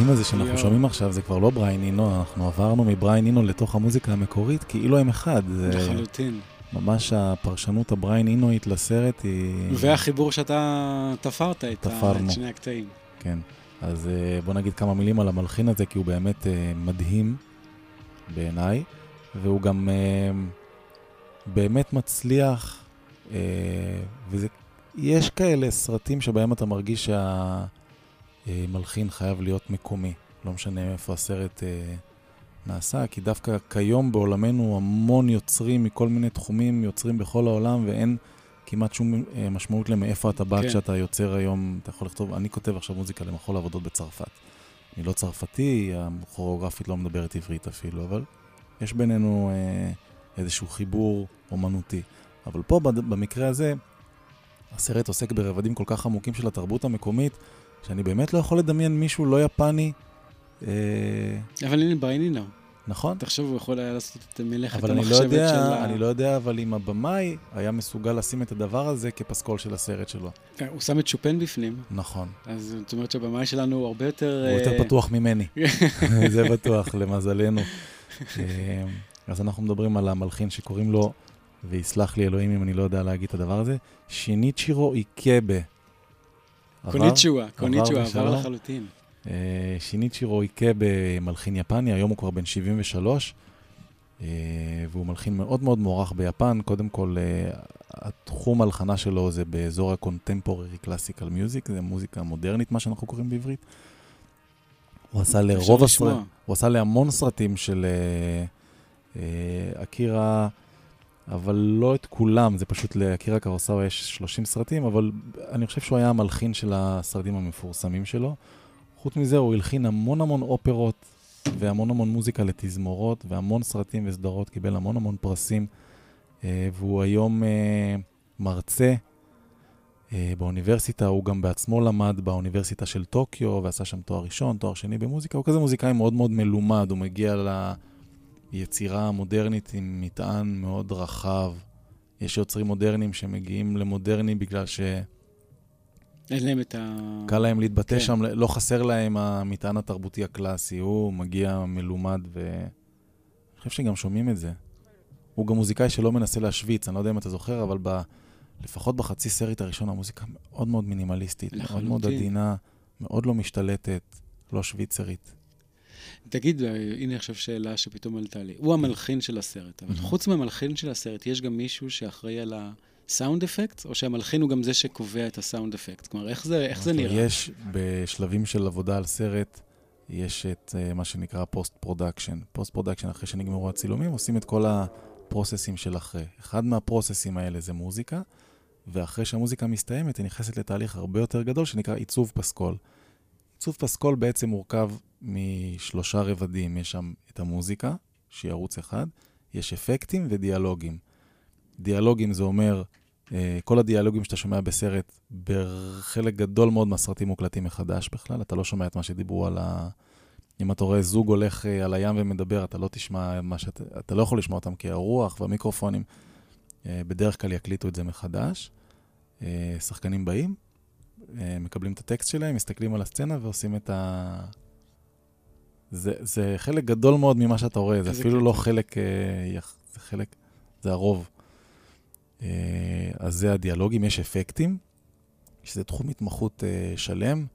המדהים הזה שאנחנו. שומעים עכשיו זה כבר לא בריין אינו, אנחנו עברנו מבריין אינו לתוך המוזיקה המקורית כאילו הם אחד. זה לחלוטין. ממש הפרשנות הבריין אינואית לסרט היא... והחיבור שאתה תפרת את תפרנו. את שני הקטעים. כן. אז אה, בוא נגיד כמה מילים על המלחין הזה, כי הוא באמת אה, מדהים בעיניי, והוא גם אה, באמת מצליח, אה, וזה... יש כאלה סרטים שבהם אתה מרגיש שהמלחין חייב להיות מקומי. לא משנה איפה הסרט אה, נעשה, כי דווקא כיום בעולמנו המון יוצרים מכל מיני תחומים, יוצרים בכל העולם, ואין כמעט שום אה, משמעות למאיפה אתה בא כן. כשאתה יוצר היום, אתה יכול לכתוב, אני כותב עכשיו מוזיקה למחול עבודות בצרפת. אני לא צרפתי, הכוריאוגרפית לא מדברת עברית אפילו, אבל יש בינינו אה, איזשהו חיבור אומנותי. אבל פה, במקרה הזה, הסרט עוסק ברבדים כל כך עמוקים של התרבות המקומית, שאני באמת לא יכול לדמיין מישהו לא יפני, אה, אבל הנה בריינינו. נכון? תחשוב, הוא יכול היה לעשות את מלאכת אבל אני לא, המחשבת של יודע, ה... אני לא יודע, אבל אם הבמאי היה מסוגל לשים את הדבר הזה כפסקול של הסרט שלו. כן, הוא שם את שופן בפנים, נכון. אז זאת אומרת שהבמאי שלנו הוא הרבה יותר... הוא יותר אה, פתוח ממני, [laughs] [laughs] זה בטוח, למזלנו. אה, אז אנחנו מדברים על המלחין שקוראים לו, ויסלח לי אלוהים אם אני לא יודע להגיד את הדבר הזה, שיניצ'ירו איקבה. קוניצ'ואה, בשלום? עבר לחלוטין. אה, שיניצ'ירו איקבה, מלחין יפני, היום הוא כבר בן 73, אה, והוא מלחין מאוד מאוד מוערך ביפן. קודם כל, אה, התחום ההלחנה שלו זה באזור ה-contemporary classical music, זה מוזיקה מודרנית, מה שאנחנו קוראים בעברית. הוא עשה לרוב. הסרטים, הוא עשה להמון סרטים של אה, אה, אקירה, אבל לא את כולם, זה פשוט לאקירה קרוסאווה יש 30 סרטים, אבל אני חושב שהוא היה המלחין של הסרטים המפורסמים שלו. חוץ מזה, הוא הלחין המון המון אופרות והמון המון מוזיקה לתזמורות והמון סרטים וסדרות, קיבל המון המון פרסים, אה, והוא היום אה, מרצה אה, באוניברסיטה, הוא גם בעצמו למד באוניברסיטה של טוקיו ועשה שם תואר ראשון, תואר שני במוזיקה, הוא כזה מוזיקאי מאוד מאוד מלומד, הוא מגיע ליצירה המודרנית עם מטען מאוד רחב. יש יוצרים מודרניים שמגיעים למודרני בגלל ש... אין להם את ה... קל להם להתבטא כן. שם, לא חסר להם המטען התרבותי הקלאסי, הוא מגיע מלומד ו... אני חושב שגם שומעים את זה. הוא גם מוזיקאי שלא מנסה להשוויץ, אני לא יודע אם אתה זוכר, אבל ב... לפחות בחצי סרט הראשון המוזיקה מאוד מאוד מינימליסטית, מאוד מאוד לחלוטין. עדינה, מאוד לא משתלטת, לא שוויצרית. תגיד, הנה עכשיו שאלה שפתאום עלתה לי. הוא המלחין של הסרט, אבל Mhm. חוץ מהמלחין של הסרט, יש גם מישהו שאחראי על ה sound effect, או שהמלחין הוא גם זה שקובע את ה sound effect? כלומר, איך זה, איך זה נראה? יש בשלבים של עבודה על סרט, יש את uh, מה שנקרא post production. post production, אחרי שנגמרו הצילומים, עושים את כל הפרוססים של אחרי. אחד מהפרוססים האלה זה מוזיקה, ואחרי שהמוזיקה מסתיימת, היא נכנסת לתהליך הרבה יותר גדול שנקרא עיצוב פסקול. עיצוב פסקול בעצם מורכב משלושה רבדים. יש שם את המוזיקה, שהיא ערוץ אחד, יש אפקטים ודיאלוגים. דיאלוגים זה אומר, אה, כל הדיאלוגים שאתה שומע בסרט, בחלק גדול מאוד מהסרטים מוקלטים מחדש בכלל, אתה לא שומע את מה שדיברו על ה... אם אתה רואה זוג הולך אה, על הים ומדבר, אתה לא תשמע מה שאת... אתה לא יכול לשמוע אותם כי הרוח והמיקרופונים אה, בדרך כלל יקליטו את זה מחדש. שחקנים באים, מקבלים את הטקסט שלהם, מסתכלים על הסצנה ועושים את ה... זה, זה חלק גדול מאוד ממה שאתה רואה, זה איזה אפילו קטע. לא חלק, אה, זה חלק, זה הרוב. אה, אז זה הדיאלוגים, יש אפקטים, שזה תחום התמחות אה, שלם.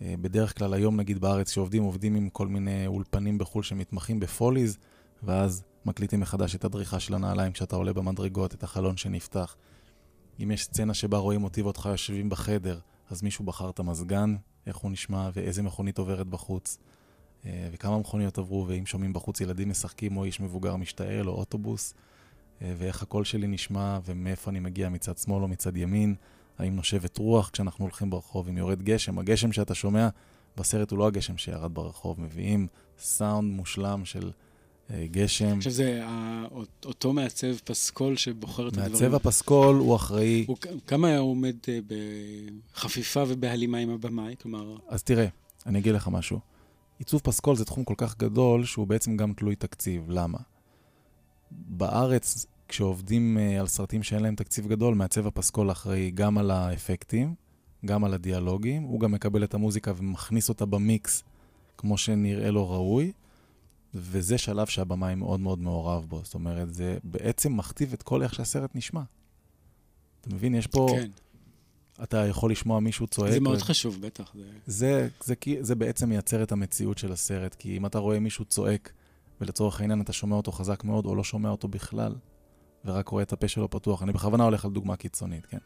בדרך כלל היום, נגיד בארץ, שעובדים, עובדים עם כל מיני אולפנים בחו"ל שמתמחים בפוליז, ואז מקליטים מחדש את הדריכה של הנעליים כשאתה עולה במדרגות, את החלון שנפתח. אם יש סצנה שבה רואים אותי ואותך יושבים בחדר, אז מישהו בחר את המזגן, איך הוא נשמע ואיזה מכונית עוברת בחוץ, אה, וכמה מכוניות עברו, ואם שומעים בחוץ ילדים משחקים או איש מבוגר משתעל או אוטובוס, אה, ואיך הקול שלי נשמע ומאיפה אני מגיע מצד שמאל או מצד ימין, האם נושבת רוח כשאנחנו הולכים ברחוב, אם יורד גשם. הגשם שאתה שומע בסרט הוא לא הגשם שירד ברחוב, מביאים סאונד מושלם של גשם. עכשיו זה ה- אותו מעצב פסקול שבוחר את הדברים. מעצב הפסקול הוא אחראי... הוא, כמה הוא עומד אה, בחפיפה ובהלימה עם הבמאי? כלומר, אז תראה, אני אגיד לך משהו. עיצוב פסקול זה תחום כל כך גדול שהוא בעצם גם תלוי תקציב. למה? בארץ, כשעובדים uh, על סרטים שאין להם תקציב גדול, מעצב הפסקול אחראי גם על האפקטים, גם על הדיאלוגים, הוא גם מקבל את המוזיקה ומכניס אותה במיקס כמו שנראה לו ראוי, וזה שלב שהבמאי מאוד מאוד מעורב בו. זאת אומרת, זה בעצם מכתיב את כל איך שהסרט נשמע. אתה מבין? יש פה... כן. אתה יכול לשמוע מישהו צועק. זה מאוד ו... חשוב, בטח. זה... זה, זה, זה, זה בעצם מייצר את המציאות של הסרט, כי אם אתה רואה מישהו צועק, ולצורך העניין אתה שומע אותו חזק מאוד, או לא שומע אותו בכלל, ורק רואה את הפה שלו פתוח, אני בכוונה הולך על דוגמה קיצונית, כן?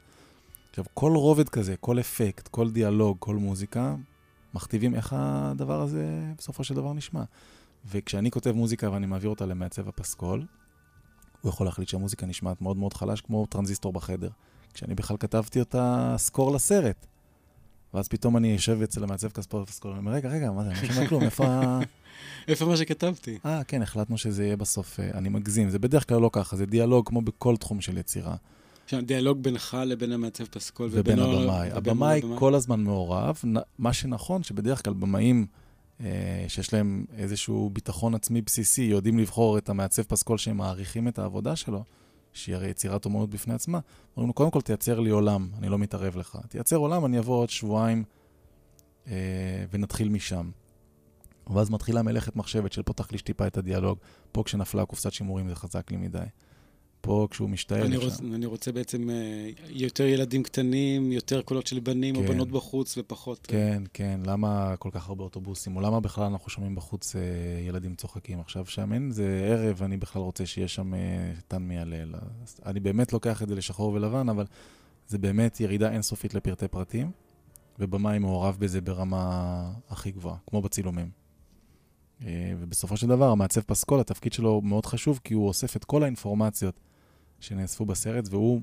עכשיו, כל רובד כזה, כל אפקט, כל דיאלוג, כל מוזיקה, מכתיבים איך הדבר הזה בסופו של דבר נשמע. וכשאני כותב מוזיקה ואני מעביר אותה למעצב הפסקול, הוא יכול להחליט שהמוזיקה נשמעת מאוד מאוד חלש, כמו טרנזיסטור בחדר. כשאני בכלל כתבתי אותה score לסרט. ואז פתאום אני יושב אצל המעצב כספורט פסקול, ואומר, רגע, רגע, מה זה, אני לא שומע כלום, איפה ה... [laughs] איפה מה שכתבתי? אה, כן, החלטנו שזה יהיה בסוף, אה, אני מגזים. זה בדרך כלל לא ככה, זה דיאלוג כמו בכל תחום של יצירה. דיאלוג בינך לבין המעצב פסקול ובין הבמאי. הבמאי כל הזמן מעורב. מה שנכון, שבדרך כלל במאים שיש להם איזשהו ביטחון עצמי בסיסי, יודעים לבחור את המעצב פסקול שהם מעריכים את העבודה שלו, שהיא הרי יצירת אומנות בפני עצמה, אומרים לו, קודם כל תייצר לי עולם, אני לא מתערב לך. תייצר עולם, אני אבוא עוד שבועיים אה, ונתחיל משם. ואז מתחילה מלאכת מחשבת של פותח לי טיפה את הדיאלוג. פה כשנפלה קופסת שימורים זה חזק לי מדי. פה כשהוא משתעל... אני, רוצ, אני רוצה בעצם אה, יותר ילדים קטנים, יותר קולות של בנים או כן. בנות בחוץ ופחות... אה, כן, כן, למה כל כך הרבה אוטובוסים? או למה בכלל אנחנו שומעים בחוץ אה, ילדים צוחקים? עכשיו שם אין, זה ערב, אני בכלל רוצה שיהיה שם אה, טן מיילל. אני באמת לוקח את זה לשחור ולבן, אבל זה באמת ירידה אינסופית לפרטי פרטים, ובמאי מעורב בזה ברמה הכי גבוהה, כמו בצילומים. ובסופו של דבר, המעצב פסקול, התפקיד שלו מאוד חשוב, כי הוא אוסף את כל האינפורמציות שנאספו בסרט, והוא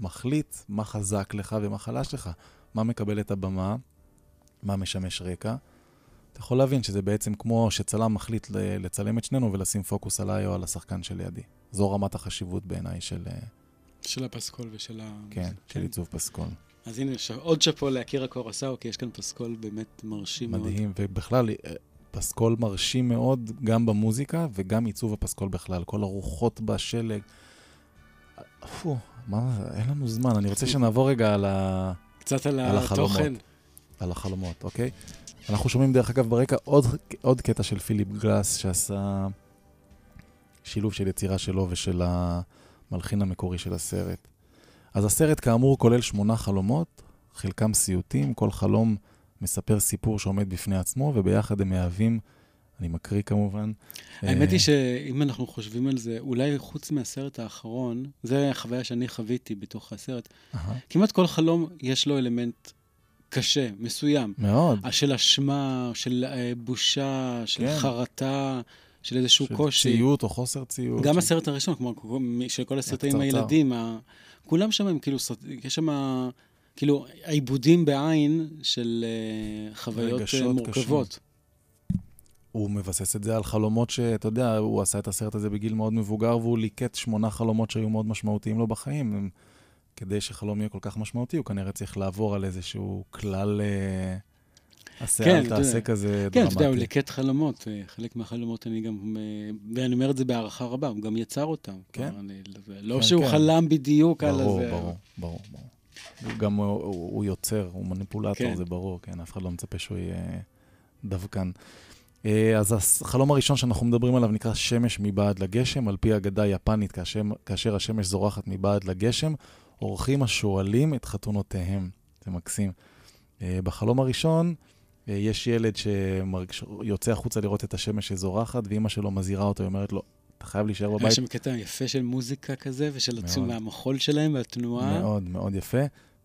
מחליט מה חזק לך ומה חלש לך. מה מקבל את הבמה, מה משמש רקע. אתה יכול להבין שזה בעצם כמו שצלם מחליט לצלם את שנינו ולשים פוקוס עליי או על השחקן שלידי. זו רמת החשיבות בעיניי של, אה, של הפסקול ושל ה... כן, של עיצוב פסקול. אז הנה, ש... עוד שאפו לאקירה קורסאו, כי יש כאן פסקול באמת מרשים מאוד. מדהים, ובכלל, אה, פסקול מרשים מאוד גם במוזיקה וגם עיצוב הפסקול בכלל. כל הרוחות בשלג. פו, מה, אין לנו זמן, אני רוצה שנעבור רגע על ה... קצת על, על החלומות. התוכן. על החלומות, אוקיי? אנחנו שומעים דרך אגב ברקע עוד, עוד קטע של פיליפ גלאס שעשה שילוב של יצירה שלו ושל המלחין המקורי של הסרט. אז הסרט כאמור כולל שמונה חלומות, חלקם סיוטים, כל חלום מספר סיפור שעומד בפני עצמו, וביחד הם מהווים, אני מקריא כמובן. האמת אה, היא שאם אנחנו חושבים על זה, אולי חוץ מהסרט האחרון, זה החוויה שאני חוויתי בתוך הסרט, כמעט כל חלום יש לו אלמנט קשה, מסוים. מאוד. של אשמה, של אה, בושה, של כן. חרטה, של איזשהו של קושי. ציות או חוסר ציות. גם של- הסרט הראשון, כמו של כל הסרטים עם. הילדים, ה... כולם שם הם כאילו, סרט- יש שם כאילו העיבודים בעין של אה, חוויות אה, מורכבות. הוא מבסס את זה על חלומות שאתה יודע, הוא עשה את הסרט הזה בגיל מאוד מבוגר, והוא ליקט שמונה חלומות שהיו מאוד משמעותיים לו בחיים. הם, כדי שחלום יהיה כל כך משמעותי, הוא כנראה צריך לעבור על איזשהו כלל אה, עשה, כן, אל אתה יודע. תעשה כזה כן, דרמטי. אתה יודע, הוא ליקט חלומות, אה, חלק מהחלומות אני גם, אה, ואני אומר את זה בהערכה רבה, הוא גם יצר אותם. כן. אני- לא כן, שהוא כן. חלם בדיוק על ברור, זה. ברור, ברור, ברור. הוא גם, הוא, הוא יוצר, הוא מניפולטור, כן. זה ברור, כן, אף אחד לא מצפה שהוא יהיה דווקן. אה, אז החלום הראשון שאנחנו מדברים עליו נקרא שמש מבעד לגשם, על פי אגדה יפנית, כאשר, כאשר השמש זורחת מבעד לגשם, אורחים השואלים את חתונותיהם. זה מקסים. אה, בחלום הראשון אה, יש ילד שיוצא החוצה לראות את השמש שזורחת, ואימא שלו מזהירה אותו, היא אומרת לו, אתה חייב להישאר היה בבית. שם קטע יפה של מוזיקה כזה, ושל. עצום מהמחול שלהם והתנועה. מאוד, מאוד יפה.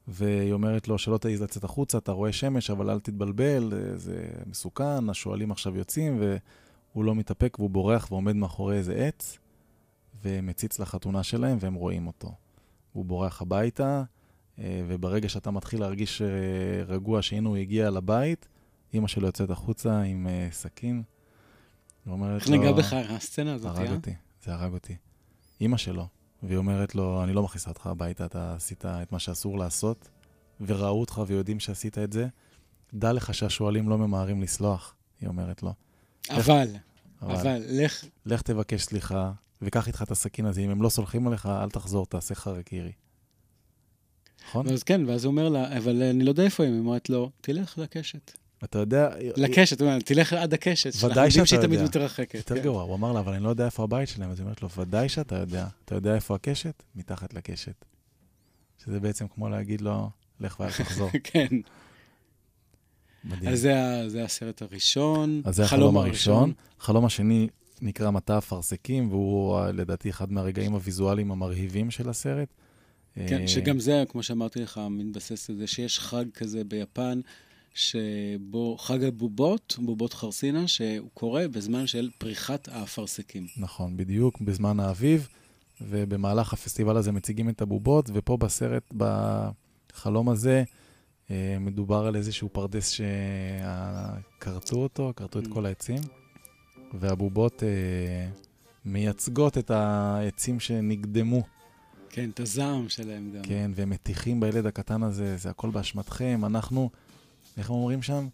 והיא אומרת לו שלא תעז לצאת החוצה, אתה רואה שמש, אבל אל תתבלבל, אה, זה מסוכן, השועלים עכשיו יוצאים, והוא לא מתאפק והוא בורח ועומד מאחורי איזה עץ, ומציץ לחתונה שלהם, והם רואים אותו. הוא בורח הביתה, אה, וברגע שאתה מתחיל להרגיש אה, רגוע שהנה הוא הגיע לבית, אימא שלו יוצאת החוצה עם סכין, ואומרת איך לו... נגע בך הסצנה הזאת, הרג אה? אותי, זה הרג אותי. אימא שלו, והיא אומרת לו, אני לא מכניסה אותך הביתה, אתה עשית את מה שאסור לעשות, וראו אותך ויודעים שעשית את זה. דע לך שהשועלים לא ממהרים לסלוח, היא אומרת לו. אבל, אבל, אבל, לך, לך תבקש סליחה, וקח איתך את הסכין הזה, אם הם לא סולחים עליך, אל תחזור, תעשה חרקירי. נכון? אז כן, ואז הוא אומר לה, אבל אני לא יודע איפה הם. היא אומרת לו, תלך לקשת. אתה יודע... לקשת, הוא אומר, תלך עד הקשת. ודאי יודעים שאתה שהיא תמיד יודע. מתרחקת. יותר כן. גרוע, הוא אמר לה, אבל אני לא יודע איפה הבית שלהם. אז היא אומרת לו, ודאי שאתה יודע. אתה יודע איפה הקשת? מתחת לקשת. שזה בעצם כמו להגיד לו, לך ואל תחזור. [laughs] כן. מדהים. אז זה זה הסרט הראשון. אז זה החלום הראשון. החלום השני נקרא מטע אפרסקים, והוא אה, לדעתי אחד מהרגעים הוויזואליים המרהיבים של הסרט. כן, אה, שגם זה, כמו שאמרתי לך, מתבסס על זה שיש חג כזה ביפן, שבו חג הבובות, בובות חרסינה, שהוא קורה בזמן של פריחת האפרסקים. נכון, בדיוק, בזמן האביב, ובמהלך הפסטיבל הזה מציגים את הבובות, ופה בסרט, בחלום הזה, אה, מדובר על איזשהו פרדס שכרתו אותו, כרתו את Mm. כל העצים, והבובות אה, מייצגות את העצים שנקדמו, כן, את הזעם שלהם גם. כן, והם מטיחים בילד הקטן הזה, זה הכל באשמתכם, אנחנו, איך הם אומרים שם?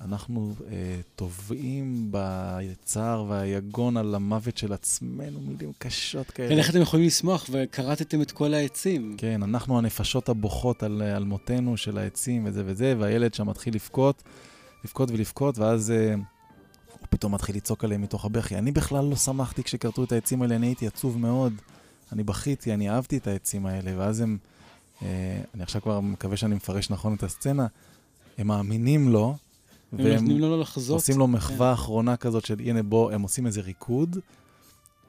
אנחנו אה, טובעים בצער והיגון על המוות של עצמנו, מילים קשות כאלה. כן, איך אתם יכולים לשמוח וכרתתם את כל העצים? כן, אנחנו הנפשות הבוכות על, על מותנו של העצים וזה וזה, והילד שם מתחיל לבכות, לבכות ולבכות, ואז אה, הוא פתאום מתחיל לצעוק עליהם מתוך הבכי. אני בכלל לא שמחתי כשכרתו את העצים האלה, אני הייתי עצוב מאוד. אני בכיתי, אני אהבתי את העצים האלה, ואז הם, אה, אני עכשיו כבר מקווה שאני מפרש נכון את הסצנה, הם מאמינים לו, הם נותנים לו לחזות. עושים לו מחווה כן. אחרונה כזאת של הנה בוא, הם עושים איזה ריקוד,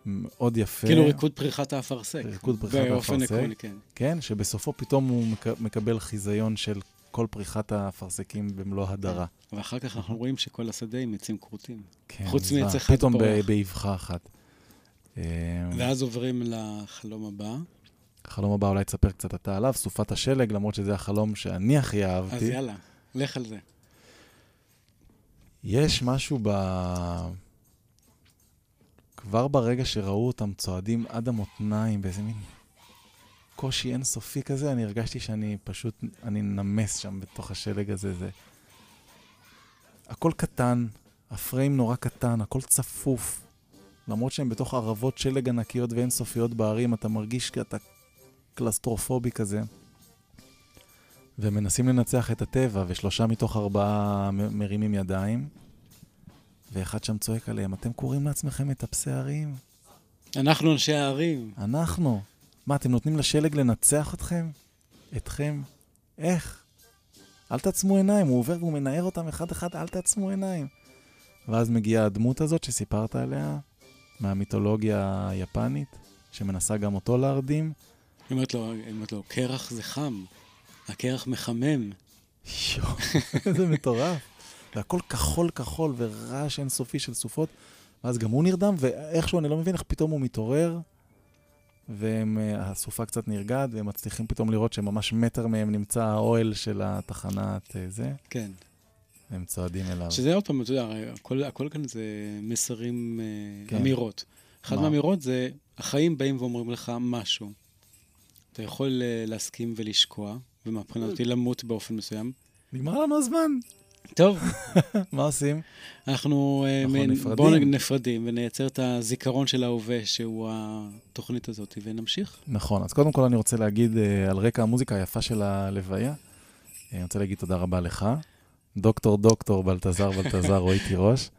מאוד יפה. כאילו ריקוד פריחת האפרסק. ריקוד פריחת באופן האפרסק. עקרוני, כן. כן, שבסופו פתאום הוא מק- מקבל חיזיון של כל פריחת האפרסקים במלוא הדרה. ואחר כך אנחנו רואים שכל השדה עם עצים כרותים. כן, חוץ. מעץ אחד פתאום. באבחה אחת. אה, ואז עוברים לחלום הבא. החלום הבא, אולי תספר קצת אתה עליו, סופת השלג, למרות שזה החלום שאני הכי אז אהבתי. יאללה, לך על זה. יש משהו ב... כבר ברגע שראו אותם צועדים עד המותניים באיזה מין קושי אינסופי כזה, אני הרגשתי שאני פשוט, אני נמס שם בתוך השלג הזה. זה... הכל קטן, הפריים נורא קטן, הכל צפוף. למרות שהם בתוך ערבות שלג ענקיות ואינסופיות בערים, אתה מרגיש שאתה קלסטרופובי כזה. והם מנסים לנצח את הטבע, ושלושה מתוך ארבעה מרימים ידיים, ואחד שם צועק עליהם, אתם קוראים לעצמכם מטפסי הרים? אנחנו אנשי הערים. אנחנו. מה, אתם נותנים לשלג לנצח אתכם? אתכם? איך? אל תעצמו עיניים, הוא עובר והוא מנער אותם אחד-אחד, אל תעצמו עיניים. ואז מגיעה הדמות הזאת שסיפרת עליה, מהמיתולוגיה היפנית, שמנסה גם אותו להרדים. היא אומרת לו, היא אומרת לו, קרח זה חם, הקרח מחמם. יואו, איזה מטורף. והכל כחול כחול ורעש אינסופי של סופות, ואז גם הוא נרדם, ואיכשהו אני לא מבין איך פתאום הוא מתעורר, והסופה קצת נרגעת, והם מצליחים פתאום לראות שממש מטר מהם נמצא האוהל של התחנת אה, זה, כן. והם צועדים אליו. שזה עוד פעם, אתה יודע, הכל, הכל כאן זה מסרים, אה, כן. אמירות. אחת מה? מהאמירות זה, החיים באים ואומרים לך משהו. אתה יכול אה, להסכים ולשקוע, ומבחינת אותי למות באופן מסוים. נגמר לנו הזמן, טוב, [laughs] מה עושים? אנחנו אה, אנחנו. בואו נפרדים ונייצר את הזיכרון של ההווה, שהוא התוכנית הזאת, ונמשיך. נכון, אז קודם כל אני רוצה להגיד אה, על רקע המוזיקה היפה של הלוויה, אה, אני רוצה להגיד תודה רבה לך, דוקטור דוקטור בלטזר בלטזר רועי תירוש,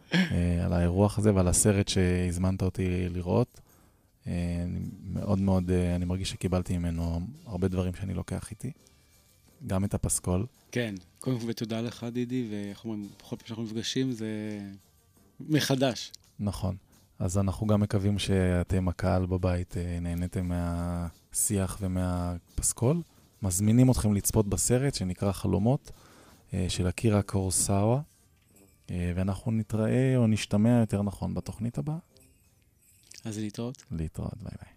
על האירוח הזה ועל הסרט שהזמנת אותי לראות. אני מאוד מאוד, אני מרגיש שקיבלתי ממנו הרבה דברים שאני לוקח איתי, גם את הפסקול. כן, קודם כל ותודה לך, דידי, ואיך אומרים, בכל פעם שאנחנו נפגשים זה מחדש. נכון. אז אנחנו גם מקווים שאתם, הקהל בבית, אה, נהניתם מהשיח ומהפסקול. מזמינים אתכם לצפות בסרט שנקרא חלומות, אה, של אקירה קורסאווה, אה, ואנחנו נתראה, או נשתמע יותר נכון, בתוכנית הבאה. אז להתראות. להתראות, ביי ביי.